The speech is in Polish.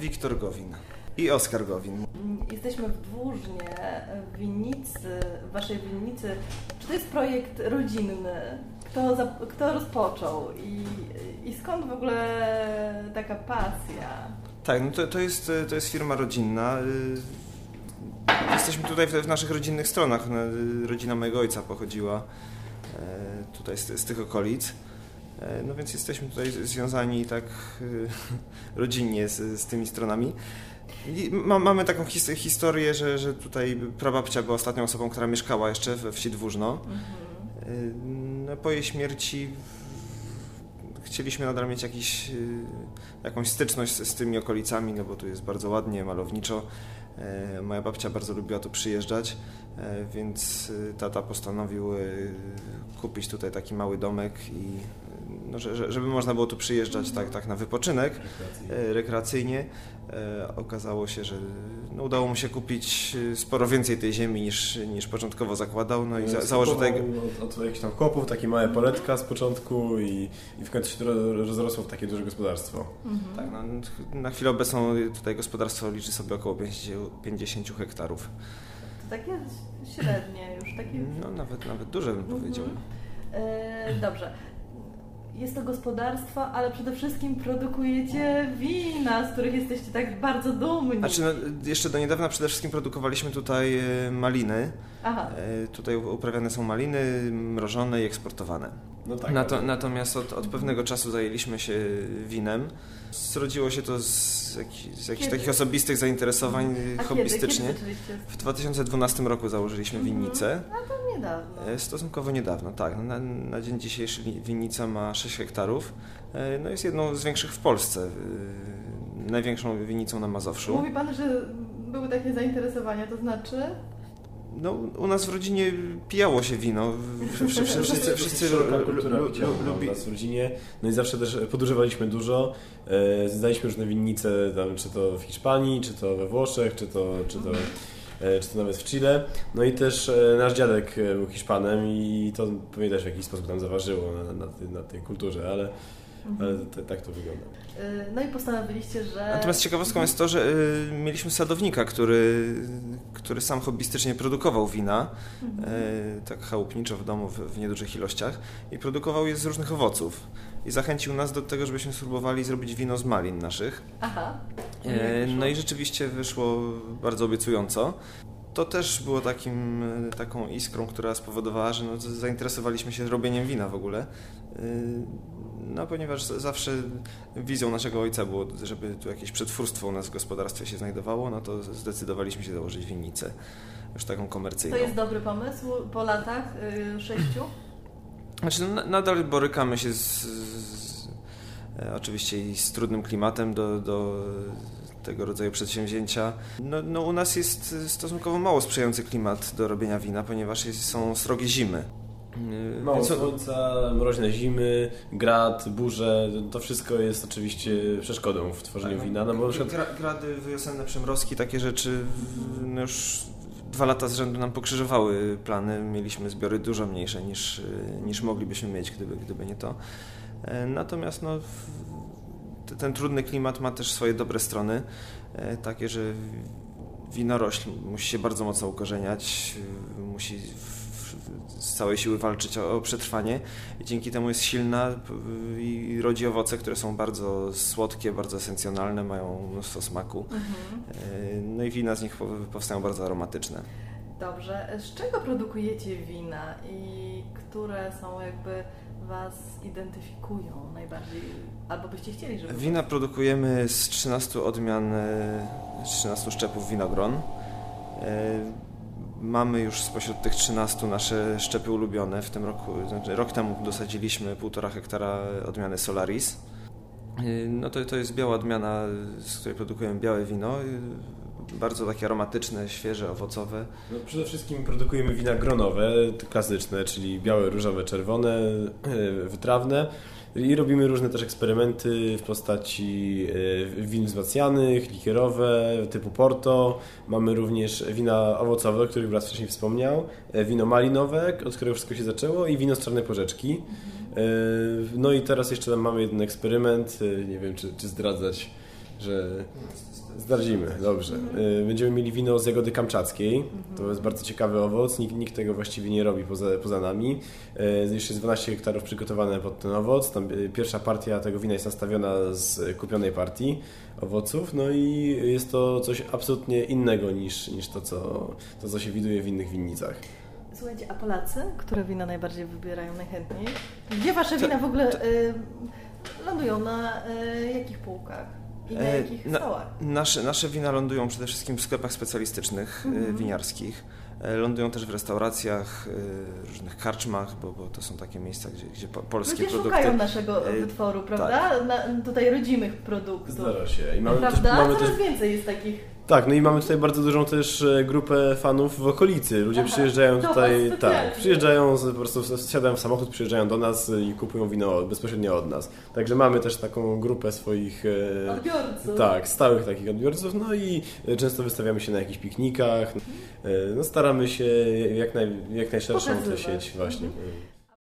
Wiktor Gowin i Oskar Gowin. Jesteśmy w Dwóżnie, w winnicy, w waszej winnicy. Czy to jest projekt rodzinny? Kto, za, kto rozpoczął i, i skąd w ogóle taka pasja? Tak, no to, to, jest, to jest firma rodzinna. Jesteśmy tutaj w, w naszych rodzinnych stronach. Rodzina mojego ojca pochodziła e, tutaj z, z tych okolic. E, no więc jesteśmy tutaj związani tak e, rodzinnie z, z tymi stronami. Ma, mamy taką his, historię, że, że tutaj prababcia była ostatnią osobą, która mieszkała jeszcze we wsi Dwóżno. Mhm. No, po jej śmierci chcieliśmy nadal mieć jakiś, jakąś styczność z, z tymi okolicami, no bo tu jest bardzo ładnie, malowniczo. E, moja babcia bardzo lubiła tu przyjeżdżać, e, więc e, tata postanowił kupić tutaj taki mały domek i no, żeby można było tu przyjeżdżać tak, tak na wypoczynek rekreacyjnie. rekreacyjnie. Okazało się, że no, udało mu się kupić sporo więcej tej ziemi niż, niż początkowo zakładał. No i za, założył tutaj... Od, od jakichś tam kopów, takie małe poletka z początku i, i w końcu się rozrosło w takie duże gospodarstwo. Mhm. Tak, no, na chwilę obecną tutaj gospodarstwo liczy sobie około 50, 50 hektarów. To takie średnie już, takie... No nawet, nawet duże bym mhm. powiedział. E, dobrze jest to gospodarstwo, ale przede wszystkim produkujecie wina, z których jesteście tak bardzo dumni. Znaczy, no, jeszcze do niedawna przede wszystkim produkowaliśmy tutaj e, maliny. Aha. E, tutaj uprawiane są maliny mrożone i eksportowane. No tak, Nato, natomiast od, od, pewnego czasu zajęliśmy się winem. Zrodziło się to z, z jakichś takich osobistych zainteresowań A hobbystycznie. Kiedy? Kiedy w 2012 roku założyliśmy mhm. winnicę. To niedawno. E, stosunkowo niedawno, tak. Na, na dzień dzisiejszy winnica ma 6 hektarów. E, no jest jedną z większych w Polsce. E, największą winnicą na Mazowszu. Mówi Pan, że były takie zainteresowania, to znaczy? No, u nas w rodzinie pijało się wino. Wszyscy, wszyscy, wszyscy kultura lubi. nas w rodzinie. No i zawsze też podużywaliśmy dużo. Znaliśmy różne winnice, tam, czy to w Hiszpanii, czy to we Włoszech, czy to, czy to E, czy to nawet w Chile. No i też e, nasz dziadek e, był Hiszpanem i to pewnie też w jakiś sposób tam zaważyło na, na, tej, na tej kulturze, ale ale to, tak to wygląda. No i postanowiliście, że... Natomiast ciekawostką jest to, że y, mieliśmy sadownika, który, który sam hobbystycznie produkował wina, mhm. y, tak chałupniczo w domu w, w, niedużych ilościach i produkował je z różnych owoców. I zachęcił nas do tego, żebyśmy spróbowali zrobić wino z malin naszych. Aha. Y, no i rzeczywiście wyszło bardzo obiecująco to też było takim, taką iskrą, która spowodowała, że no, zainteresowaliśmy się robieniem wina w ogóle. No, ponieważ zawsze wizją naszego ojca było, żeby tu jakieś przetwórstwo u nas w gospodarstwie się znajdowało, no to zdecydowaliśmy się założyć winnicę, już taką komercyjną. To jest dobry pomysł po latach yy, sześciu? Znaczy, no, nadal borykamy się z, z, e, oczywiście i z trudnym klimatem do, do tego rodzaju przedsięwzięcia. No, no, u nas jest stosunkowo mało sprzyjający klimat do robienia wina, ponieważ jest, są srogie zimy. Mało słońca, mroźne zimy, grad, burze, to wszystko jest oczywiście przeszkodą w tworzeniu tak, wina. No bo przykład... Gra, grady, wyosenne przymrozki, takie rzeczy no już dwa lata z rzędu nam pokrzyżowały plany. Mieliśmy zbiory dużo mniejsze niż, niż moglibyśmy mieć, gdyby, gdyby nie to. E, natomiast no, ten trudny klimat ma też swoje dobre strony, e, takie, że winorośl musi się bardzo mocno ukorzeniać, musi z całej siły walczyć o, o, przetrwanie i dzięki temu jest silna i rodzi owoce, które są bardzo słodkie, bardzo esencjonalne, mają mnóstwo smaku. Mhm. E, no i wina z nich powstają bardzo aromatyczne. Dobrze. Z czego produkujecie wina i które są jakby Was identyfikują najbardziej, albo byście chcieli, żeby... Wina produkujemy z 13 odmian, e, z 13 szczepów winogron. E, Mamy już spośród tych 13 nasze szczepy ulubione. W tym roku, znaczy rok temu dosadziliśmy 1,5 hektara odmiany Solaris. No to, to jest biała odmiana, z której produkujemy białe wino. Bardzo takie aromatyczne, świeże, owocowe. No przede wszystkim produkujemy wina gronowe, klasyczne, czyli białe, różowe, czerwone, wytrawne. I robimy różne też eksperymenty w postaci e, win wzmacnianych, likierowe, typu Porto. Mamy również wina owocowe, o których brat wcześniej wspomniał, e, wino malinowe, od którego wszystko się zaczęło i wino z czarnej porzeczki. E, no i teraz jeszcze mamy jeden eksperyment, nie wiem czy, czy zdradzać że zdradzimy, dobrze. Y, Będziemy mieli wino z jagody kamczackiej. To jest bardzo ciekawy owoc, nikt, nikt tego właściwie nie robi poza, poza nami. Y, Jeszcze jest 12 hektarów przygotowane pod ten owoc. Tam y, pierwsza partia tego wina jest nastawiona z kupionej partii owoców, no i jest to coś absolutnie innego niż, niż to, co, to, co się widuje w innych winnicach. Słuchajcie, a Polacy, które wina najbardziej wybierają najchętniej? Gdzie wasze wina w ogóle y, lądują? Na y, jakich półkach? I na E, jakich na- stołach? Nasze, nasze wina lądują przede wszystkim w sklepach specjalistycznych, Mhm. e, winiarskich. E, Lądują też w restauracjach, różnych karczmach, bo, bo to są takie miejsca, gdzie, gdzie po- polskie Ludzie produkty... szukają naszego wytworu, prawda? Na, tutaj rodzimych produktów. Zdarza się. I mamy też, Prawda? mamy Coraz też więcej jest takich. Tak, no i mamy tutaj bardzo dużą też e, grupę fanów w okolicy. Ludzie Aha, przyjeżdżają tutaj, tak, przyjeżdżają, po prostu wsiadają w samochód, przyjeżdżają do nas i kupują wino bezpośrednio od nas. Także mamy też taką grupę swoich e, Odbiorców. tak, stałych takich odbiorców, no i e, często wystawiamy się na jakichś piknikach. No staramy się jak, naj, jak najszerszą tę sieć właśnie. Mhm.